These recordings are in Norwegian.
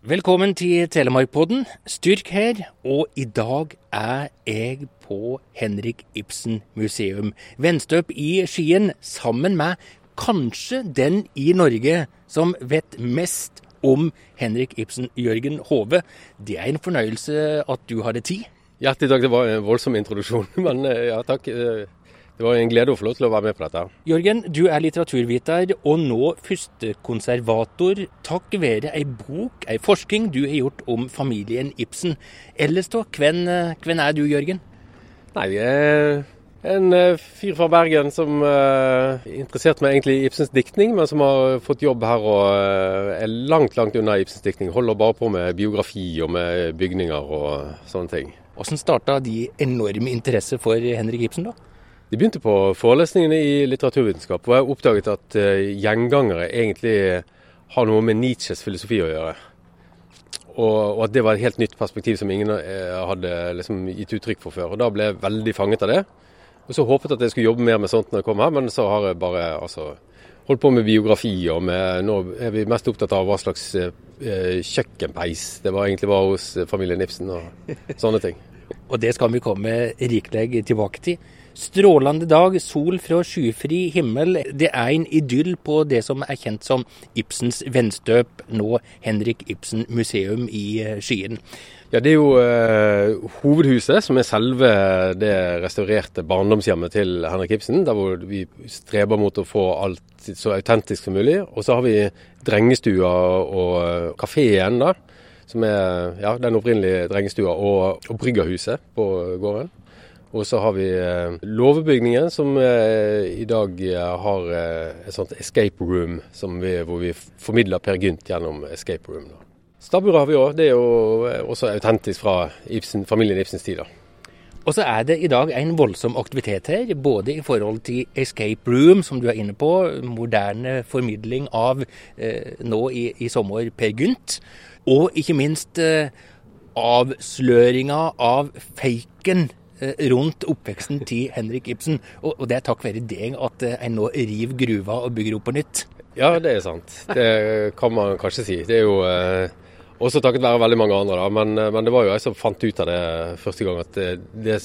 Velkommen til Telemarkpodden. Styrk her, og i dag er jeg på Henrik Ibsen museum. Venstøp i Skien, sammen med kanskje den i Norge som vet mest om Henrik Ibsen, Jørgen Hove. Det er en fornøyelse at du hadde tid. Hjertelig takk, det var en voldsom introduksjon, men eh, ja takk. Eh, det var en glede å få lov til å være med på dette. Jørgen, du er litteraturviter og nå førstekonservator. Takk være ei bok, ei forskning du har gjort om familien Ibsen. Ellers da, hvem, hvem er du, Jørgen? Nei, jeg er en eh, fyr fra Bergen som uh, interesserte meg egentlig i Ibsens diktning, men som har fått jobb her og uh, er langt, langt unna Ibsens diktning. Holder bare på med biografi og med bygninger og sånne ting. Hvordan starta de enorme interesse for Henrik Ibsen, da? De begynte på forelesningene i litteraturvitenskap, og jeg oppdaget at uh, gjengangere egentlig har noe med Nietzsches filosofi å gjøre. Og, og, at det var et helt nytt perspektiv som ingen uh, hadde liksom, gitt uttrykk for før. Og Da ble jeg veldig fanget av det. Og så håpet jeg at jeg skulle jobbe mer med sånt når jeg kom her, men så har jeg bare altså, holdt på med biografi. og med, Nå er vi mest opptatt av hva slags eh, kjøkkenpeis det var egentlig var hos familien Ibsen og sånne ting. og det skal vi komme rikelig tilbake til. Strålende dag, sol fra skyfri himmel. Det er en idyll på det som er kjent som Ibsens vennstøp, nå Henrik Ibsen museum i Skien. Ja, Det er jo eh, hovedhuset, som er selve det restaurerte barndomshjemmet til Henrik Ibsen. Der hvor vi streber mot å få alt så autentisk som mulig. Og så har vi drengestua og kafeen, da. Som er ja, den opprinnelige drengestua, og, og bryggerhuset på gården. Og så har vi eh, låvebygningen, som eh, i dag eh, har et sånt escape room, vi, hvor vi formidler Per Gynt gjennom escape room. Da. Stabburet har vi òg. Det er jo også autentisk fra Ibsen, familien Ibsens tid. Og så er det i dag en voldsom aktivitet her, både i forhold til escape room, som du er inne på, moderne formidling av eh, nå i, i, sommer Per Gynt, og ikke minst eh, avsløringa av faken rundt oppveksten til Henrik Ibsen. Og, og det er takk være deg at eh, en nå river gruva og bygger opp på nytt. Ja, det er sant. Det kan man kanskje si. Det er jo eh, også takket være veldig mange andre, da. Men, eh, men, det var jo jeg som fant ut av det første gang. At det, det,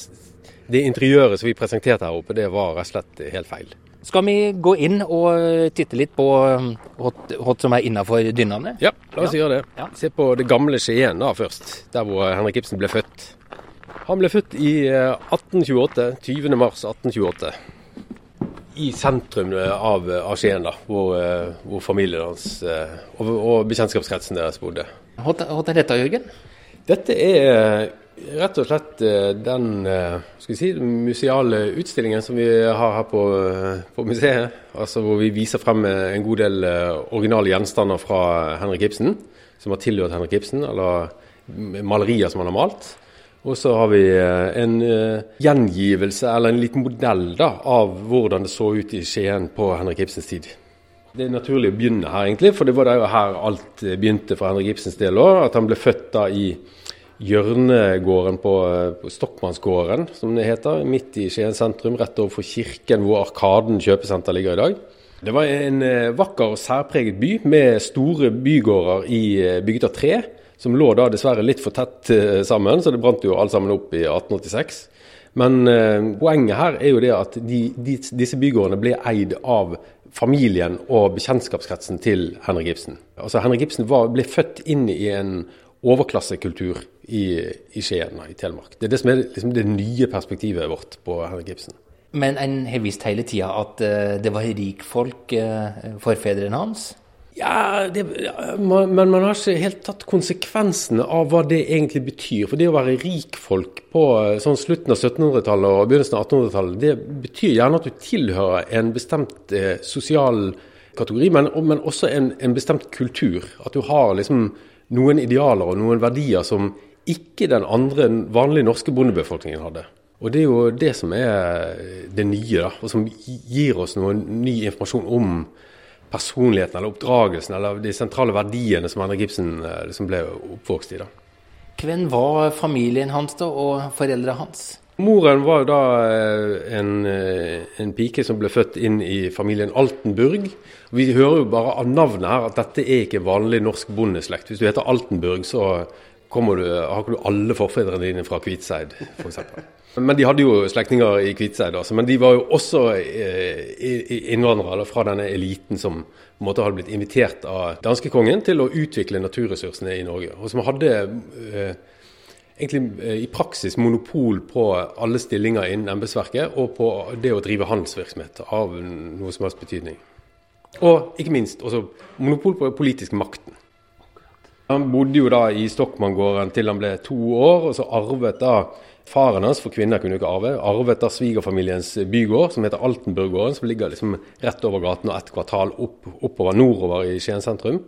det interiøret som vi presenterte her oppe, det var rett og slett helt feil. Skal vi gå inn og titte litt på hva som er innafor dynnene? Ja, la oss ja. gjøre det. Se på det gamle Skien da først, der hvor Henrik Ibsen ble født. Han ble født i 1828, eh, 20. mars 1828. I sentrum av, av Skien, da, hvor, eh, hvor, familien hans eh, og, og bekjentskapskretsen deres bodde. Hva er dette, Jørgen? Dette er rett og slett den si, museale utstillingen som vi har her på, på, museet. Altså Hvor vi viser frem en god del originale gjenstander fra Henrik Ibsen, som har tilhørt Henrik Ibsen, eller malerier som han har malt. Og så har vi eh, en uh, gjengivelse, eller en liten modell, da, av hvordan det så ut i Skien på Henrik Ibsens tid. Det er naturlig å begynne her, egentlig, for det var jo her alt eh, begynte for Henrik Ibsens del òg. At han ble født da i hjørnegården på, på Stokmannsgården, som det heter, midt i Skien sentrum, rett overfor kirken hvor Arkaden kjøpesenter ligger i dag. Det var en vakker og særpreget by med store bygårder i, bygget av tre som lå da dessverre litt for tett eh, sammen, så det brant jo alt sammen opp i 1886. Men eh, poenget her er jo det at de, de, disse bygårdene ble eid av familien og bekjentskapskretsen til Henrik Ibsen. Altså Henrik Ibsen var, ble født inn i en overklassekultur i, i Skien i Telemark. Det er det som er liksom det nye perspektivet vårt på Henrik Ibsen. Men en har visst hele tida at uh, det var rikfolk, uh, forfedrene hans? Ja, det, man, Men man har ikke helt tatt konsekvensene av hva det egentlig betyr. For det å være rikfolk på eh, sånn slutten av 1700-tallet og begynnelsen av 1800-tallet, det betyr gjerne at du tilhører en bestemt eh, sosial kategori, men, men også en, en, bestemt kultur. At du har liksom noen idealer og noen verdier som ikke den andre vanlige norske bondebefolkningen hadde. Og Det er jo det som er det nye, da, og som gir oss noe ny informasjon om personligheten eller oppdragelsen eller de sentrale verdiene som Henrik Ibsen liksom ble oppvokst i. da. Hvem var familien hans da, og foreldrene hans? Moren var da eh, en, eh, en, pike som ble født inn i familien Altenburg. Vi hører jo bare av navnet her at dette er ikke vanlig norsk bondeslekt. Hvis du heter Altenburg, så du, har ikke du alle forfedrene dine fra Kvitseid, f.eks. Men de hadde jo slektninger i Kvitseid, altså. Men de var jo også eh, innvandrere fra denne eliten som på en måte hadde blitt invitert av danskekongen til å utvikle naturressursene i Norge. Og som hadde egentlig eh, i praksis monopol på alle stillinger innen embetsverket og på det å drive handelsvirksomhet av noe som helst betydning. Og ikke minst også monopol på politisk makten. Han bodde jo da i Stokmanngården til han ble to år, og så arvet da faren hans, for kvinner kunne ikke arve, arvet da svigerfamiliens bygård, som heter Altenburggården, som ligger liksom rett over gaten og ett kvartal opp, oppover nordover i Skien sentrum.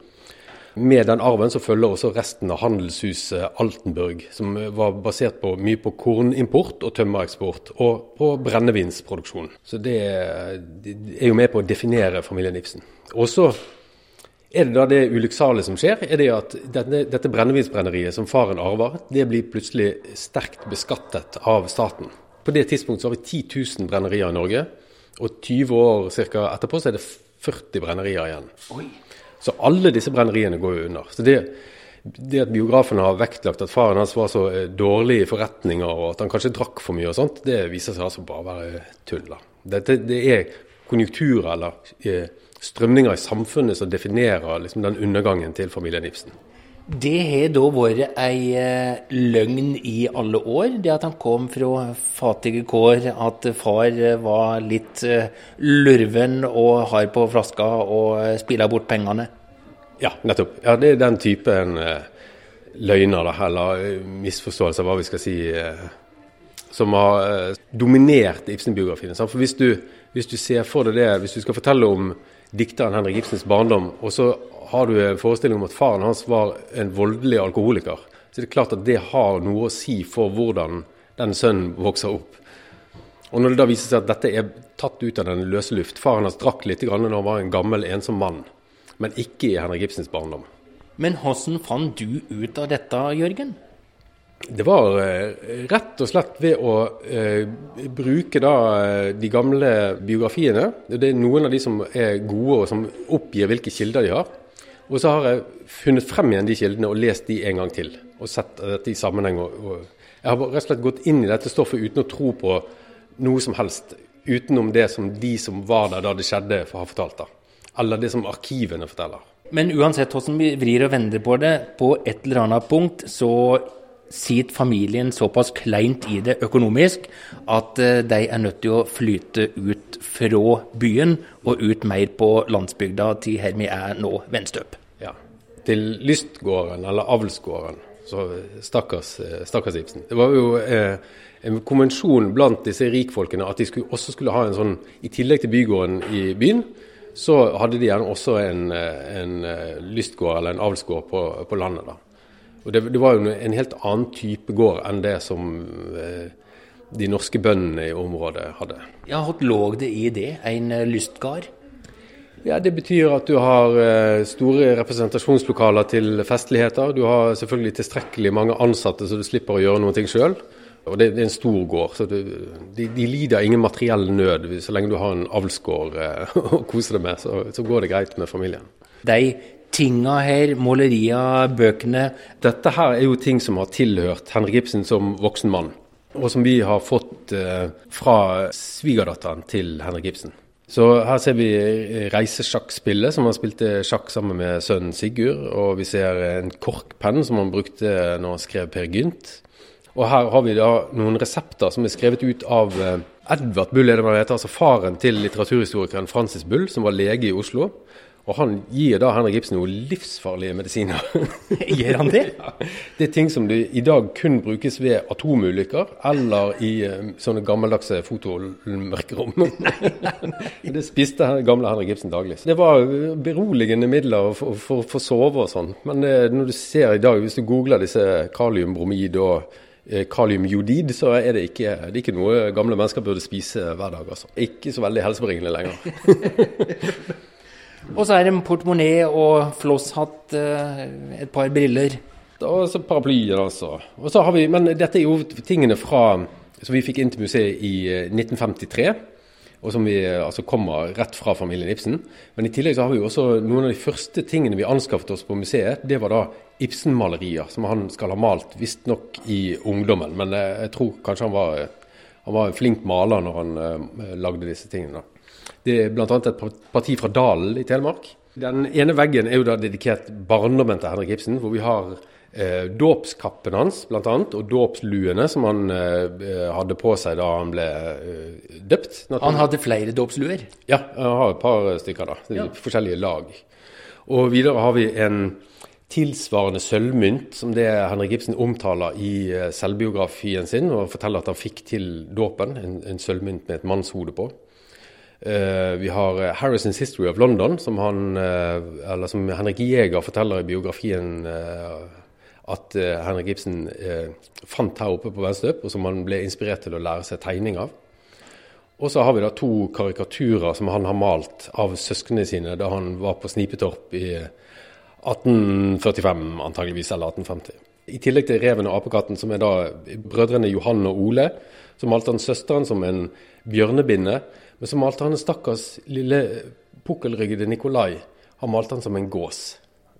Med den arven så følger også resten av handelshuset Altenburg, som var basert på, mye på kornimport og tømmereksport, og på brennevinsproduksjon. Så det, det, er jo med på å definere familien Ibsen. Og så er det da det ulykksalige som skjer, er det at dette, dette brennevinsbrenneriet som faren arver, det blir plutselig sterkt beskattet av staten. På det tidspunktet så har vi 10 000 brennerier i Norge, og 20 år ca. etterpå så er det 40 brennerier igjen. Oi. Så alle disse brenneriene går jo under. Så det, det at biografen har vektlagt at faren hans var så eh, dårlig i forretninger, og at han kanskje drakk for mye og sånt, det viser seg altså bare å være tull. da. Det, det er konjunkturer eller eh, strømninger i samfunnet som definerer liksom, den undergangen til familien Ibsen. Det har da vært ei eh, løgn i alle år, det at han kom fra fattige kår, at far eh, var litt eh, lurven og hard på flaska og spilla bort pengene? Ja, nettopp. Ja, Det er den typen løgner, eller misforståelser, hva vi skal si, som har dominert Ibsen-biografien. For hvis du, hvis du ser for deg det, hvis du skal fortelle om dikteren Henrik Ibsens barndom, og så har du en forestilling om at faren hans var en voldelig alkoholiker, så det er klart at det har noe å si for hvordan den sønnen vokser opp. Og når det da viser seg at dette er tatt ut av den løse luft Faren hans drakk litt når han var en gammel, ensom mann, men ikke i Henrik Ibsens barndom. Men hvordan fant du ut av dette, Jørgen? Det var eh, rett og slett ved å eh, bruke da eh, de gamle biografiene. Det er noen av de som er gode og som oppgir hvilke kilder de har. Og så har jeg funnet frem igjen de kildene og lest de en gang til. Og sett dette i sammenheng. Og, og jeg har rett og slett gått inn i dette stoffet uten å tro på noe som helst utenom det som de som var der da det skjedde, har fortalt. da. Eller det som arkivene forteller. Men uansett hvordan vi vrir og vender på det, på et eller annet punkt så sitter familien såpass kleint i det økonomisk at eh, de er nødt til å flyte ut fra byen og ut mer på landsbygda til her vi er nå, Venstøp. Ja, til lystgården, eller avlsgården. Så stakkars, eh, stakkars Ibsen. Det var jo eh, en konvensjon blant disse rikfolkene at de skulle, også skulle ha en sånn I tillegg til bygården i byen, så hadde de gjerne også en, eh, en lystgård eller en avlsgård på, på landet. da. Og det, det, var jo en helt annen type gård enn det som eh, de norske bøndene i området hadde. Ja, Hva lå det i det, en eh, lystgard? Ja, Det betyr at du har eh, store representasjonslokaler til festligheter. Du har selvfølgelig tilstrekkelig mange ansatte, så du slipper å gjøre noe sjøl. Og det, det, er en stor gård, så du, de, de, lider ingen materiell nød så lenge du har en avlsgård eh, å kose deg med. Så, så, går det greit med familien. De tinga her, måleria, bøkene Dette her er jo ting som har tilhørt Henrik Ibsen som voksen mann. Og som vi har fått eh, fra svigerdatteren til Henrik Ibsen. Så her ser vi reisesjakkspillet, som han spilte sjakk sammen med sønnen Sigurd. Og vi ser en korkpenn som han brukte når han skrev Per Gynt. Og her har vi da noen resepter som er skrevet ut av eh, Edvard Bull, det man heter, altså faren til litteraturhistorikeren Francis Bull, som var lege i Oslo. Og han gir da Henrik Ibsen noen livsfarlige medisiner. Gir han det? ja. Det er ting som i dag kun brukes ved atomulykker eller i um, sånne gammeldagse fotomørkerom. det spiste gamle Henrik Ibsen daglig. Så det var eh, beroligende midler for, for, for sove og sånn. Men eh, når du ser i dag, hvis du googler disse kaliumbromid og kaliumjodid, så er det, ikke, det er ikke noe gamle mennesker burde spise hver dag. Altså. Ikke så veldig helsebringende lenger. Og så er det en portemonee og flosshatt, eh, et par briller. Og så paraplyer, altså. Og så har vi, men dette er jo tingene fra som vi fikk inn til museet i 1953 og som vi altså kommer rett fra familien Ibsen. Men i tillegg så har vi jo også noen av de første tingene vi anskaffet oss på museet. Det var da Ibsen-malerier som han skal ha malt, visstnok i ungdommen. Men jeg tror kanskje han var, han var en flink maler når han lagde disse tingene. Det er bl.a. et parti fra Dalen i Telemark. Den ene veggen er jo da dedikert barndommen til Henrik Ibsen, hvor vi har eh, dåpskappen hans bl.a. og dåpsluene som han eh, hadde på seg da han ble eh, døpt. Han hadde flere dåpsluer? Ja, han har et par stykker da. Ja. Forskjellige lag. Og videre har vi en tilsvarende sølvmynt som det Henrik Ibsen omtaler i eh, selvbiografien sin, og forteller at han fikk til dåpen. En, en sølvmynt med et mannshode på. Uh, vi har Harrison's History of London, som, han, uh, eller som Henrik Jæger forteller i biografien at Henrik Ibsen fant her oppe på Venstøp, og som han ble inspirert til å lære seg tegning av. Og så har vi da to karikaturer som han har malt av søsknene sine da han var på Snipetorp i 1845, antageligvis, eller 1850. I tillegg til reven og apekatten, som er da brødrene Johan og Ole, så malte han søsteren som en bjørnebinne. Men så malte han en stakkars lille pukkelryggede Nikolai. Han malte han som en gås.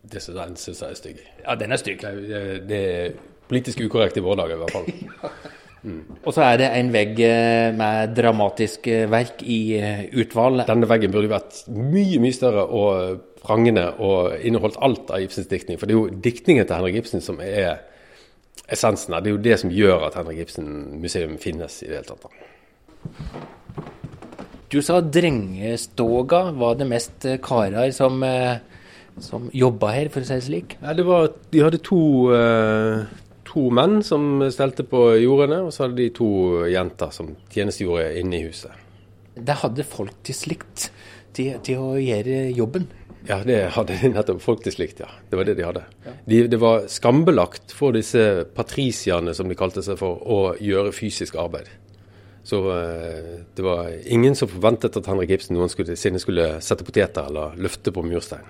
Det syns jeg er stygg. Ja, den er stygg. Det, det er politisk ukorrekt i våre dager, i hvert fall. Mm. Og så er det en vegg eh, med dramatisk verk i eh, utvalg. Denne veggen burde vært mye mye større og prangende og inneholdt alt av Ibsens diktning. For det er jo diktningen til Henrik Ibsen som er essensen her. Det er jo det som gjør at Henrik Ibsen museum finnes i det hele tatt. Du sa drengestoga var det mest karer som som jobba her, for å si det slik? Ja, det var, de hadde to, uh, to menn som stelte på jordene, og så hadde de to jenter som tjenestegjorde inne i huset. Det hadde folk til slikt til, til å gjøre jobben? Ja, det hadde de nettopp folk til slikt, ja. Det var det de hadde. De, det var skambelagt for disse patrisierne, som de kalte seg for, å gjøre fysisk arbeid. Så uh, det var ingen som forventet at Henrik Ibsen noensinne skulle sette poteter eller løfte på murstein.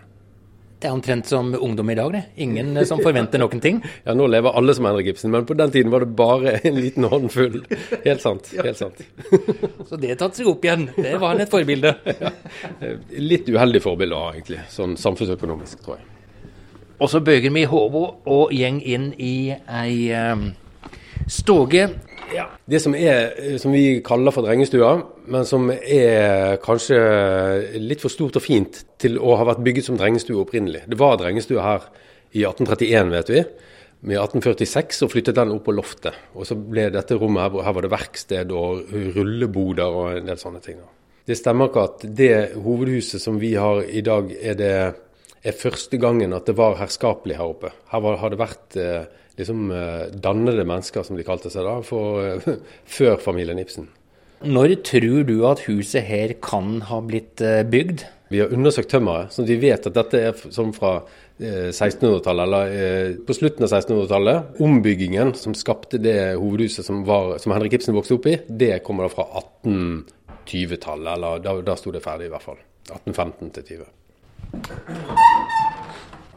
Det er omtrent som ungdom i dag, det. Ingen eh, som forventer noen ting. Ja, nå lever alle som Henrik Ibsen, men på den tiden var det bare en liten håndfull. Helt sant. helt sant. Så det tatt seg opp igjen. Det var han et forbilde. Ja. Litt uheldig forbilde, egentlig. Sånn samfunnsøkonomisk, tror jeg. Og så bøyer vi hodet og gjeng inn i ei um, stoge ja. Det som, er, som vi kaller for drengestua, men som er kanskje litt for stort og fint til å ha vært bygget som drengestue opprinnelig. Det var drengestue her i 1831, vet vi. I 1846 så flyttet den opp på loftet. Og så ble dette rommet her, her var det verksted og rulleboder og en del sånne ting. Det stemmer ikke at det hovedhuset som vi har i dag, er, det, er første gangen at det var herskapelig her oppe. Her var, har det vært eh, liksom eh, dannede mennesker, som de kalte seg da, for, eh, før familien Ibsen. Når tror du at huset her kan ha blitt eh, bygd? Vi har undersøkt tømmeret, så vi vet at dette er som fra 1600-tallet, eller på slutten av 1600-tallet. Ombyggingen som skapte det hovedhuset som, var, som, Henrik Ibsen vokste opp i, det kommer da fra 1820-tallet. Eller da, da sto det ferdig, i hvert fall. 1815 til 20.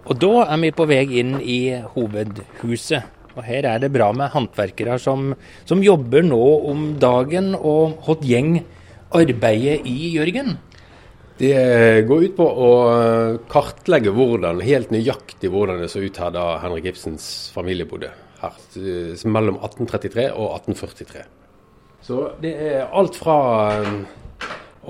Og da er vi på vei inn i hovedhuset. Og her er det bra med håndverkere som, som, jobber nå om dagen. Og hva gjeng arbeider i, Jørgen? Det går ut på å kartlegge hvordan, helt nøyaktig hvordan det så ut her da Henrik Ibsens familie bodde. Her, mellom 1833 og 1843. Så det er alt fra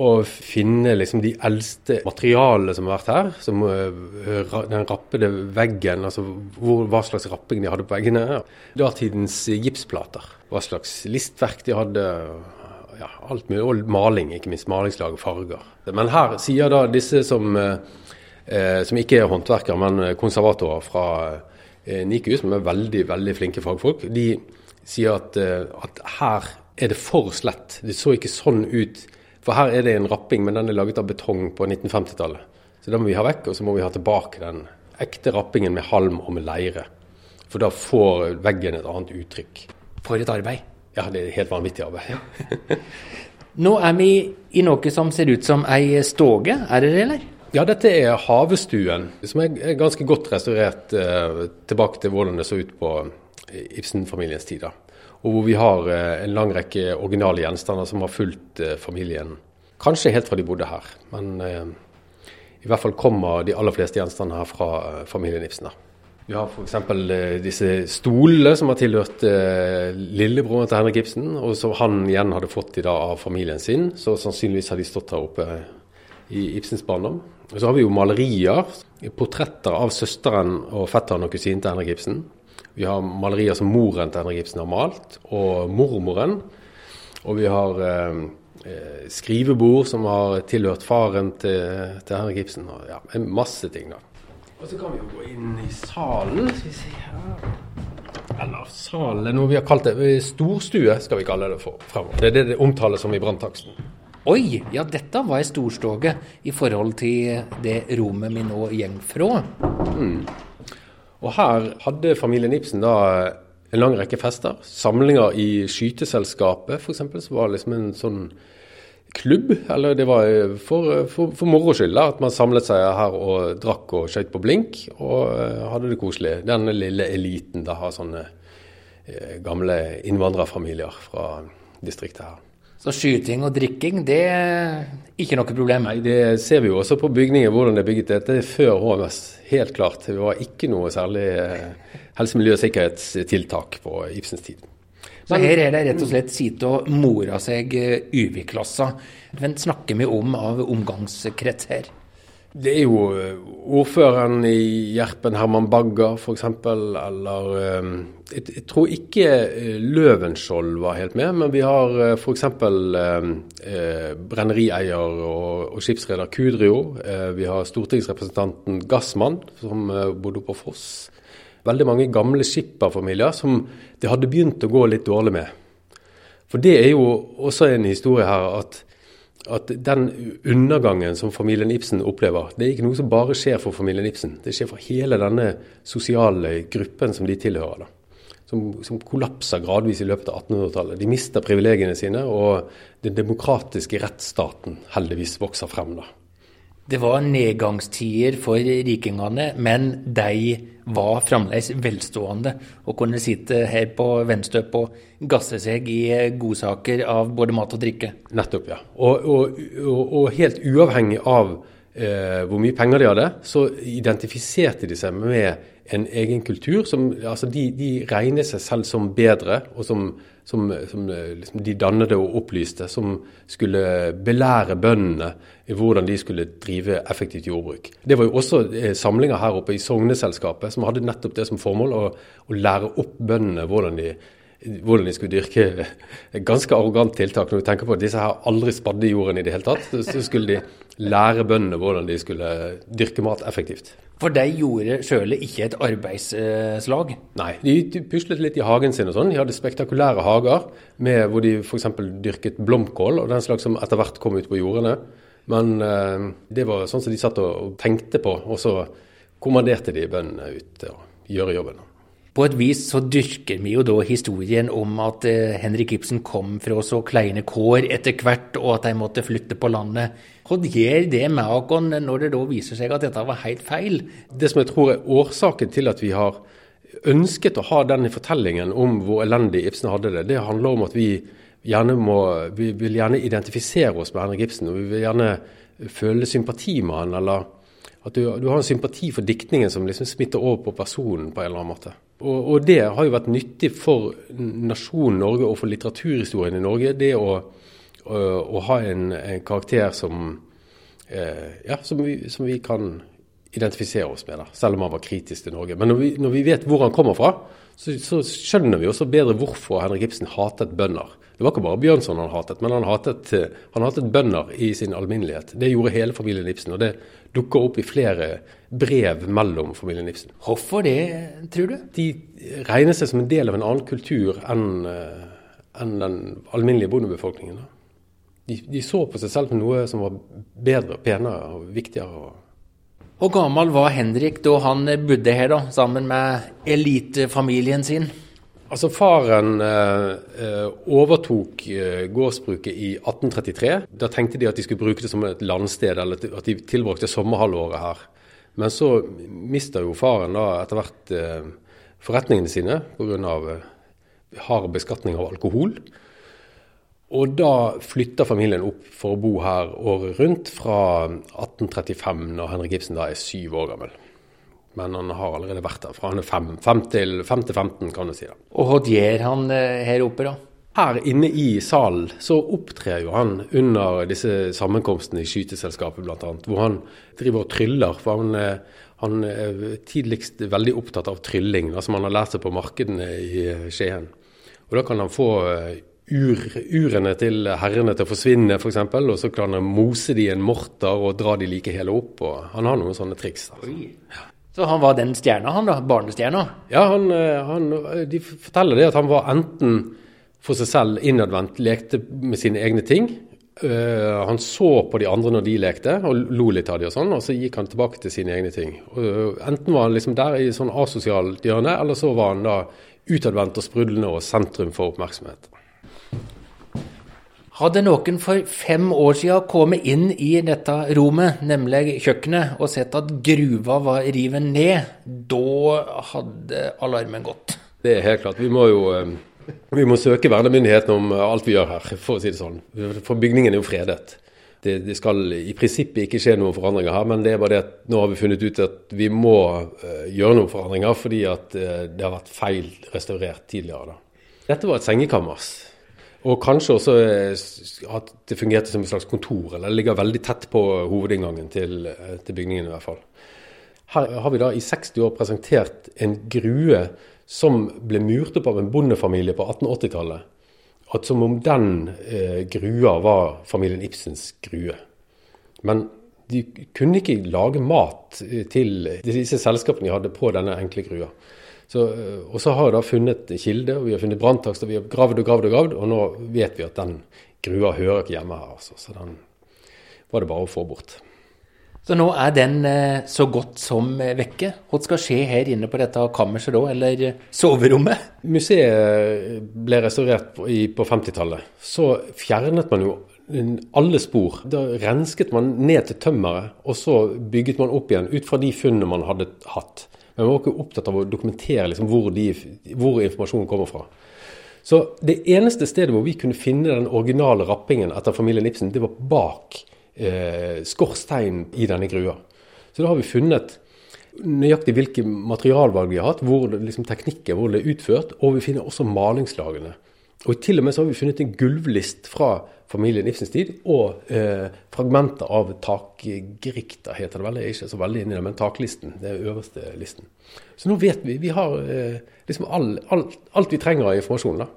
å finne liksom de eldste materialene som har vært her. Som uh, den rappede veggen, altså hvor, hva slags rapping de hadde på veggene. Datidens gipsplater. Hva slags listverk de hadde. Ja, alt mulig. Og maling, ikke minst. Malingslag og farger. Men her sier da disse som, eh, som ikke er håndverkere, men konservatorer fra eh, NIKU, som er veldig, veldig flinke fagfolk, de sier at, at her er det for slett. Det så ikke sånn ut for her er det en rapping, men den er laget av betong på 1950-tallet. Så den må vi ha vekk, og så må vi ha tilbake den ekte rappingen med halm og med leire. For da får veggen et annet uttrykk. For et arbeid. Ja, det er et helt vanvittig arbeid. Nå er vi i noe som ser ut som ei stoge, er det det, eller? Ja, dette er Havestuen, som er ganske godt restaurert eh, tilbake til hvordan det så ut på Ibsen-familiens tid. Og hvor vi har eh, en lang rekke originale gjenstander som har fulgt eh, familien. Kanskje helt fra de bodde her, men eh, i hvert fall kommer de aller fleste gjenstandene her fra familien Ibsen. Vi har f.eks. Disse stolene som har tilhørt lillebroren til Henrik Ibsen, og som han igjen hadde fått i dag av familien sin. Så sannsynligvis har de stått her oppe i Ibsens barndom. Og så har vi jo malerier, portretter av søsteren og fetteren og kusinen til Henrik Ibsen. Vi har malerier som moren til Henrik Ibsen har malt, og mormoren. Og vi har eh, eh, skrivebord som har tilhørt faren til, til Henrik Ibsen. Og ja, en masse ting, da. Og så kan vi jo gå inn i salen. Skal vi se her. Eller salen er noe vi har kalt det storstue, skal vi kalle det for fremover. Det er det det omtales som i branntaksten. Oi, ja dette var ei storstoge i forhold til det rommet vi nå gjeng fra. Mm. Og her hadde familien Ibsen da en lang rekke fester. Samlinger i Skyteselskapet f.eks., som var liksom en sånn klubb. Eller det var for, for, for moro skyld at man samlet seg her og drakk og skøyt på blink og hadde det koselig. Den lille eliten da har sånne gamle innvandrerfamilier fra distriktet her. Så skyting og drikking, det er ikke noe problem? Nei, det ser vi jo også på bygninger, hvordan det er bygget. Dette er før HMS, helt klart. Det var ikke noe særlig eh, helse-, miljø- og sikkerhetstiltak på Ibsens tid. Så her er det rett og slett sitte og mora seg UV-klassa. Hvem snakker vi om av omgangskrets her? Det er jo eh, ordføreren i Gjerpen, Herman Bagger f.eks. Eller eh, jeg, jeg, tror ikke eh, Løvenskiold var helt med, men vi har f.eks. Eh, brennerieier og, og skipsreder Kudrio. Vi har stortingsrepresentanten Gassmann, som bodde på Foss. Veldig mange gamle skipperfamilier som det hadde begynt å gå litt dårlig med. For det er jo også en historie her at at den undergangen som familien Ibsen opplever, det er ikke noe som bare skjer for familien Ibsen. Det skjer for hele denne sosiale gruppen som de tilhører. da. Som, som kollapser gradvis i løpet av 1800-tallet. De mister privilegiene sine, og den demokratiske rettsstaten heldigvis vokser frem. da. Det var nedgangstider for rikingene, men de var fremdeles velstående og kunne sitte her på Venstøp og gasse seg i godsaker av både mat og drikke. Nettopp, ja. Og, og, og, og helt uavhengig av eh, hvor mye penger de hadde, så identifiserte de seg med en egen kultur. Som, altså de, de regner seg selv som bedre, og som som, som liksom de dannede og opplyste, som skulle belære bøndene i hvordan de skulle drive effektivt jordbruk. Det var jo også eh, samlinger her oppe i Sogneselskapet som hadde nettopp det som formål å, å lære opp bøndene hvordan de, hvordan de skulle dyrke et ganske arrogant tiltak. Når du tenker på at disse her aldri spadde i jorden i det hele tatt, så skulle de lære bøndene hvordan de skulle dyrke mat effektivt. For de gjorde sjøl ikke et arbeidslag? Nei, de puslet litt i hagen sin og sånn. De hadde spektakulære hager med, hvor de f.eks. dyrket blomkål og den slags som etter hvert kom ut på jordene. Men eh, det var sånn som de satt og tenkte på, og så kommanderte de bøndene ut til å gjøre jobben. På et vis så dyrker vi jo da historien om at eh, Henrik Ibsen kom fra så kleine kår etter hvert, og at de måtte flytte på landet. Hva gjør det med oss når det da viser seg at dette var helt feil? Det som jeg tror er årsaken til at vi har ønsket å ha denne fortellingen om hvor elendig Ibsen hadde det, det handler om at vi gjerne må, vi vil gjerne identifisere oss med Henrik Ibsen. og Vi vil gjerne føle sympati med han, eller at du, du har en sympati for diktningen som liksom smitter over på personen på en eller annen måte. Og, og, det har jo vært nyttig for nasjonen Norge og for litteraturhistorien i Norge, det å, å, å ha en, en, karakter som, eh, ja, som, vi, som, vi, kan identifisere oss med, da, selv om han var kritisk til Norge. Men når vi, når vi vet hvor han kommer fra, så, så, skjønner vi også bedre hvorfor Henrik Ibsen hatet bønder. Det var ikke bare Bjørnson han hatet, men han hatet, han hatet bønder i sin alminnelighet. Det gjorde hele familien Ibsen, og det dukker opp i flere brev mellom familien Ibsen. Hvorfor det, tror du? De regner seg som en del av en annen kultur enn, eh, enn den alminnelige bondebefolkningen. De, de, så på seg selv som noe som var bedre, penere og viktigere. Hvor gammel var Henrik da han bodde her, da, sammen med elitefamilien sin? Altså Faren eh, eh overtok eh, gårdsbruket i 1833. Da tenkte de at de skulle bruke det som et landsted, eller at de tilbrakte sommerhalvåret her. Men så mista jo faren da etter hvert eh, forretningene sine pga. Eh, hard beskatning av alkohol. Og da flytter familien opp for å bo her året rundt fra 1835, når Henrik Ibsen da er syv år gammel. Men han har allerede vært der fra han er fem, fem, til, fem til 15, kan du si. da. Og hva gjør han eh, her oppe, da? Her inne i salen så opptrer jo han under disse sammenkomstene i skyteselskapet bl.a. Hvor han driver og tryller. For han, eh, han er tidligst veldig opptatt av trylling, som han har lært seg på markedene i eh, Skien. Og da kan han få ur, urene til herrene til å forsvinne, f.eks. For og så kan han mose de i en morter og dra de like hele opp. og Han har noen sånne triks. Altså. Ja. Så han var den stjerna, han da? Barnestjerna? Ja, han, eh, han, de forteller det at han var enten for seg selv innadvendt, lekte med sine egne ting. Uh, han så på de andre når de lekte, og lo litt av de og sånn, og så gikk han tilbake til sine egne ting. Uh, enten var han liksom der i sånn asosialt hjørne, eller så var han da utadvendt og sprudlende og sentrum for oppmerksomhet. Hadde noen for fem år siden kommet inn i dette rommet, nemlig kjøkkenet, og sett at gruva var revet ned, da hadde alarmen gått. Det er helt klart. Vi må jo eh, vi må søke vernemyndighetene om alt vi gjør her, for å si det sånn. For bygningen er jo fredet. Det, det, skal i prinsippet ikke skje noen forandringer her, men det er bare det at nå har vi funnet ut at vi må uh, gjøre noen forandringer fordi at det har vært feil restaurert tidligere. Da. Dette var et sengekammers. Og kanskje også eh, at det fungerte som et slags kontor, eller det ligger veldig tett på hovedinngangen til, eh, til bygningen i hvert fall. Her har vi da i 60 år presentert en grue som ble murt opp av en bondefamilie på 1880-tallet. At som om den eh, grua var familien Ibsens grue. Men de kunne ikke lage mat eh, til disse selskapene de hadde på denne enkle grua. Så, eh, og så har vi da funnet kilde, og vi har funnet branntakst, og vi har gravd og gravd og gravd, og nå vet vi at den grua hører ikke hjemme her. Altså. Så den var det bare å få bort. Så nå er den eh, så godt som eh, vekke. Hva skal skje her inne på dette kammerset da, eller soverommet? Museet ble restaurert på, på 50-tallet. Så fjernet man jo alle spor. Da rensket man ned til tømmeret, og så bygget man opp igjen ut fra de funnene man hadde hatt. Men vi var også opptatt av å dokumentere liksom, hvor, de, hvor, informasjonen kommer fra. Så det eneste stedet hvor vi kunne finne den originale rappingen etter familien Ibsen, det var bak eh, skorsteinen i denne grua. Så da har vi funnet nøyaktig hvilke materialvalg vi har hatt, hvor liksom, teknikker, hvor det er utført, og vi finner også malingslagene. Og til og med så har vi funnet en gulvlist fra familien Ibsens tid, og eh, fragmenter av takgrikta, heter det vel. Jeg er ikke så veldig inni det, men taklisten. Det er øverste listen. Så nå vet vi. Vi har eh, liksom all, all, alt vi trenger av informasjon. da.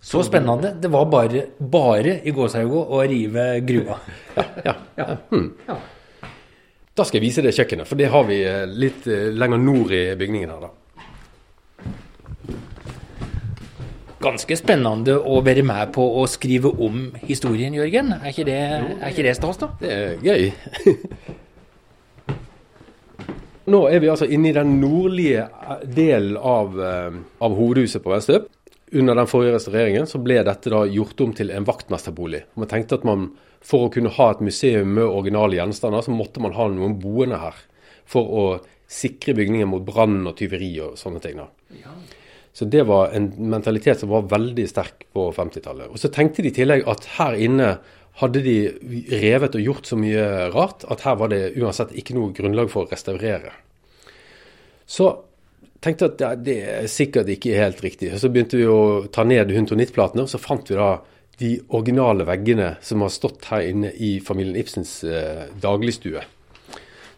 Så spennende. Det var bare, bare i gåshauga å rive gruva. ja. ja, ja. Hmm. Da skal jeg vise det kjøkkenet, for det har vi eh, litt eh, lenger nord i bygningen her. da. Ganske spennende å være med på å skrive om historien, Jørgen. Er ikke det, er ikke det stas, da? Det er gøy. Nå er vi altså inne i den nordlige delen av, eh, av hovedhuset på Vestøp. Under den forrige restaureringen så ble dette da gjort om til en vaktmesterbolig. Man tenkte at man for å kunne ha et museum med originale gjenstander, så måtte man ha noen boende her. For å sikre bygningen mot brann og tyveri og sånne ting. da. Ja. Så det var en mentalitet som var veldig sterk på 50-tallet. Og så tenkte de i tillegg at her inne hadde de revet og gjort så mye rart at her var det uansett ikke noe grunnlag for å restaurere. Så tenkte at det er sikkert ikke helt riktig. Så begynte vi å ta ned huntonittplatene, og så fant vi da de originale veggene som har stått her inne i familien Ibsens eh, dagligstue.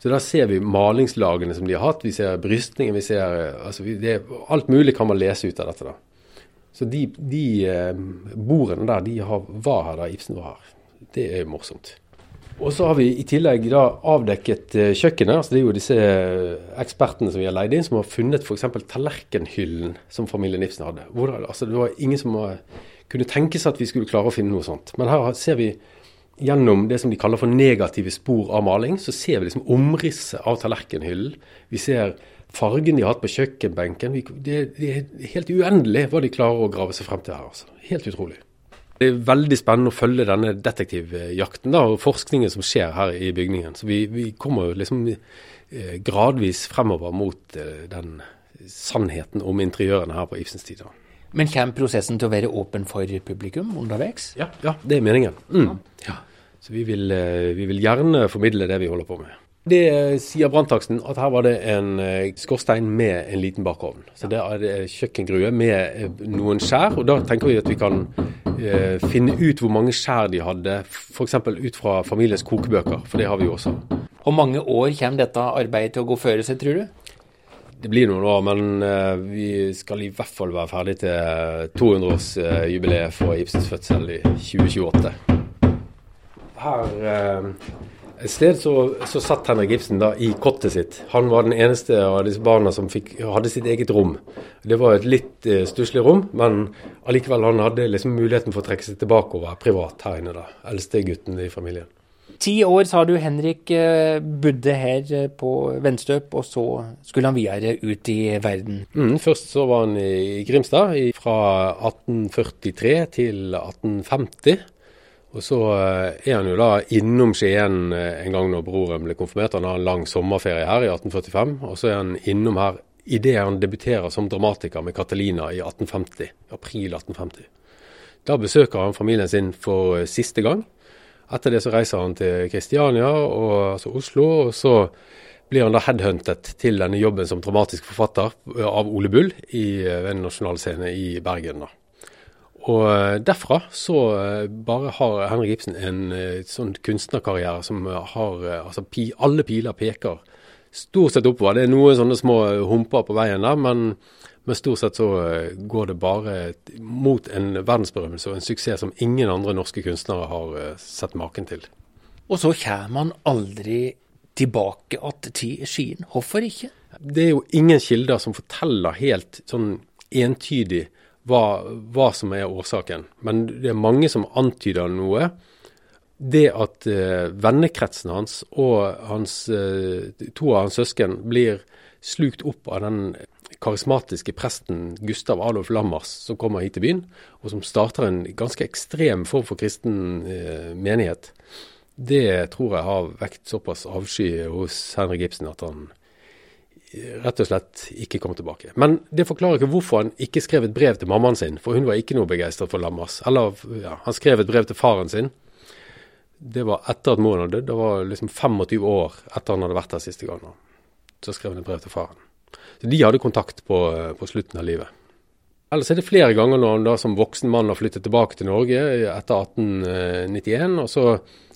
Så da ser vi malingslagene som de har hatt, vi ser brystningen, vi ser altså det, Alt mulig kan man lese ut av dette. da. Så de, de eh, bordene der, de har, var her da Ibsen var her. Det er morsomt. Og så har vi i tillegg da avdekket eh, kjøkkenet. altså Det er jo disse eh, ekspertene som vi har leid inn, som har funnet f.eks. tallerkenhyllen som familien Ibsen hadde. Hvor, altså Det var ingen som kunne tenke seg at vi skulle klare å finne noe sånt. Men her ser vi gjennom det som de kaller for negative spor av maling, så ser vi liksom omrisset av tallerkenhyllen. Vi ser fargen de har hatt på kjøkkenbenken. Det, er helt uendelig hva de klarer å grave seg frem til her. altså. Helt utrolig. Det er veldig spennende å følge denne detektivjakten da, og forskningen som skjer her i bygningen. Så vi, vi kommer liksom eh, gradvis fremover mot eh, den sannheten om interiørene her på Ibsens tid. da. Men kommer prosessen til å være åpen for publikum underveis? Ja, ja det er meningen. Mm. Ja. Så vi vil, eh, vi vil gjerne formidle det vi holder på med. Det sier branntaksten at her var det en eh, skorstein med en liten bakovn. Så det er kjøkkengrue med eh, noen skjær. Og da tenker vi at vi kan eh, finne ut hvor mange skjær de hadde, f.eks. ut fra familiens kokebøker. For det har vi jo også. Hvor mange år kommer dette arbeidet til å gå føre seg, tror du? Det blir noen år, men eh, vi skal i hvert fall være ferdig til 200-årsjubileet eh, for Ibsens fødsel i 2028. Her uh, et sted så, så, satt Henrik Ibsen da i kottet sitt. Han var den eneste av disse barna som fikk, hadde sitt eget rom. Det var et litt eh, stusslig rom, men allikevel han hadde liksom muligheten for å trekke seg tilbake og være privat her inne. da, Eldste gutten i familien. Ti år sa du Henrik eh, bodde her eh, på Venstøp, og så skulle han videre ut i verden. Mm, først så var han i Grimstad fra 1843 til 1850. Og så eh, er han jo da innom Skien eh, en gang når broren ble konfirmert. Han har en lang sommerferie her i 1845. Og så er han innom her idet han debuterer som dramatiker med Catalina i 1850. April 1850. Da besøker han familien sin for eh, siste gang. Etter det så reiser han til Kristiania, altså Oslo, og så blir han da headhuntet til denne jobben som dramatisk forfatter av Ole Bull i, ved en nasjonalscene i Bergen. da. Og eh, derfra så eh, bare har Henrik Ibsen en eh, sånn kunstnerkarriere som har Altså alle piler peker stort sett oppover. Det er noen sånne små humper på veien der, men, men stort sett så går det bare mot en verdensberømmelse og en suksess som ingen andre norske kunstnere har sett maken til. Og så kommer han aldri tilbake igjen til Skien. Hvorfor ikke? Det er jo ingen kilder som forteller helt sånn entydig hva, hva, som er årsaken. Men det er mange som antyder noe. Det at eh, vennekretsen hans og hans, eh, to av hans søsken blir slukt opp av den karismatiske presten Gustav Adolf Lammers som kommer hit til byen, og som starter en ganske ekstrem form for kristen eh, menighet. Det tror jeg har vekt såpass avsky hos Henrik Ibsen at han rett og slett ikke kom tilbake. Men det forklarer ikke hvorfor han ikke skrev et brev til mammaen sin, for hun var ikke noe begeistret for Lammers. Eller ja, han skrev et brev til faren sin. Det var etter at moren hadde dødd. Det var liksom 25 år etter han hadde vært der siste gang. Så skrev han et brev til faren. Så de hadde kontakt på, på slutten av livet. Ellers er det flere ganger når han da som voksen mann har flyttet tilbake til Norge etter 1891. og så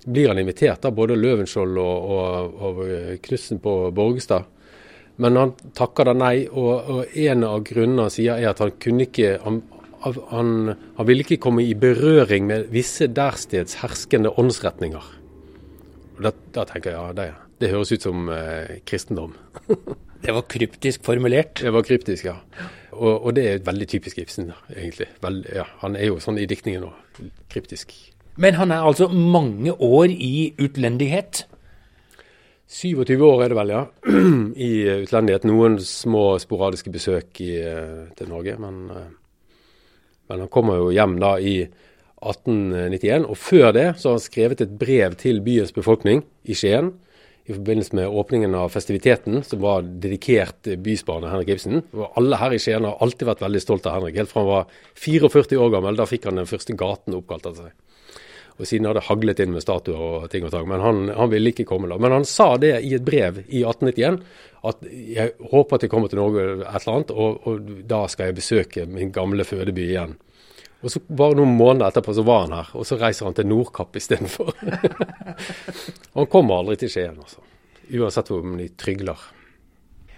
blir han invitert av både Løvenskiold og, og, og Knutsen på Borgestad men han takker da nei, og, og en av grunnene sier er at han kunne ikke han, han, han ville ikke komme i berøring med visse dersteds herskende åndsretninger. Og da, da tenker jeg ja, det, det høres ut som eh, kristendom. det var kryptisk formulert? Det var kryptisk, ja. Og, og det er veldig typisk Ibsen, egentlig. Vel, ja, han er jo sånn i diktningen òg, kryptisk. Men han er altså mange år i utlendighet? 27 år er det vel, ja. I utlendighet. Noen små sporadiske besøk i, eh, til Norge. Men, eh, men, han kommer jo hjem da i 1891. Og før det så har han skrevet et brev til byens befolkning i Skien. I forbindelse med åpningen av festiviteten, som var dedikert bysbarnet Henrik Ibsen. Og alle her i Skien har alltid vært veldig stolt av Henrik. Helt fra han var 44 år gammel. Da fikk han den første gaten oppkalt etter seg. Og siden hadde haglet inn med statuer og ting og tang. Men han, han, ville ikke komme da. Men han sa det i et brev i 1891, at jeg håper at jeg kommer til Norge et eller annet, og, og da skal jeg besøke min gamle fødeby igjen. Og så Bare noen måneder etterpå så var han her, og så reiser han til Nordkapp istedenfor. han kommer aldri til Skien, altså. Uansett hvor mye trygler.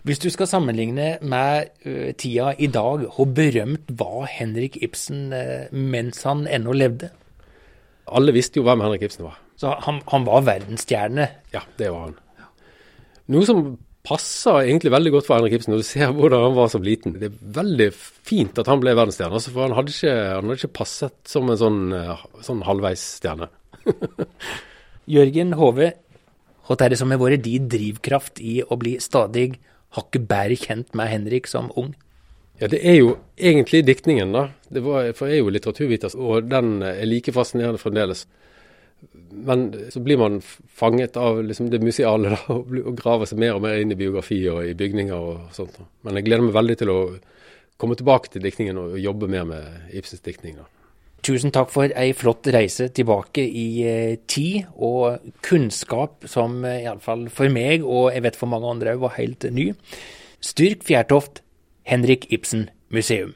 Hvis du skal sammenligne med uh, tida i dag, hvor berømt var Henrik Ibsen uh, mens han ennå levde? Alle visste jo hvem Henrik Ibsen var. Så han, han var verdensstjerne? Ja, det var han. Noe som passer egentlig veldig godt for Henrik Ibsen når du ser hvordan han var som liten. Det er veldig fint at han ble verdensstjerne, altså, for han hadde, ikke, han hadde ikke passet som en sånn, eh, sånn halvveisstjerne. Jørgen Hove, hva er det som har vært din drivkraft i å bli stadig hakket bedre kjent med Henrik som ung? Ja, Det er jo egentlig diktningen, da. Det var, for jeg er jo litteraturviter, og den er like fascinerende fremdeles. Men så blir man fanget av liksom det museale da, og graver seg mer og mer inn i biografier og i bygninger og sånt. Men jeg gleder meg veldig til å komme tilbake til diktningen og jobbe mer med Ibsens diktning. da. Tusen takk for ei flott reise tilbake i eh, tid og kunnskap som eh, iallfall for meg, og jeg vet for mange andre var helt ny. Styrk Fjærtoft, Henrik Ibsen museum.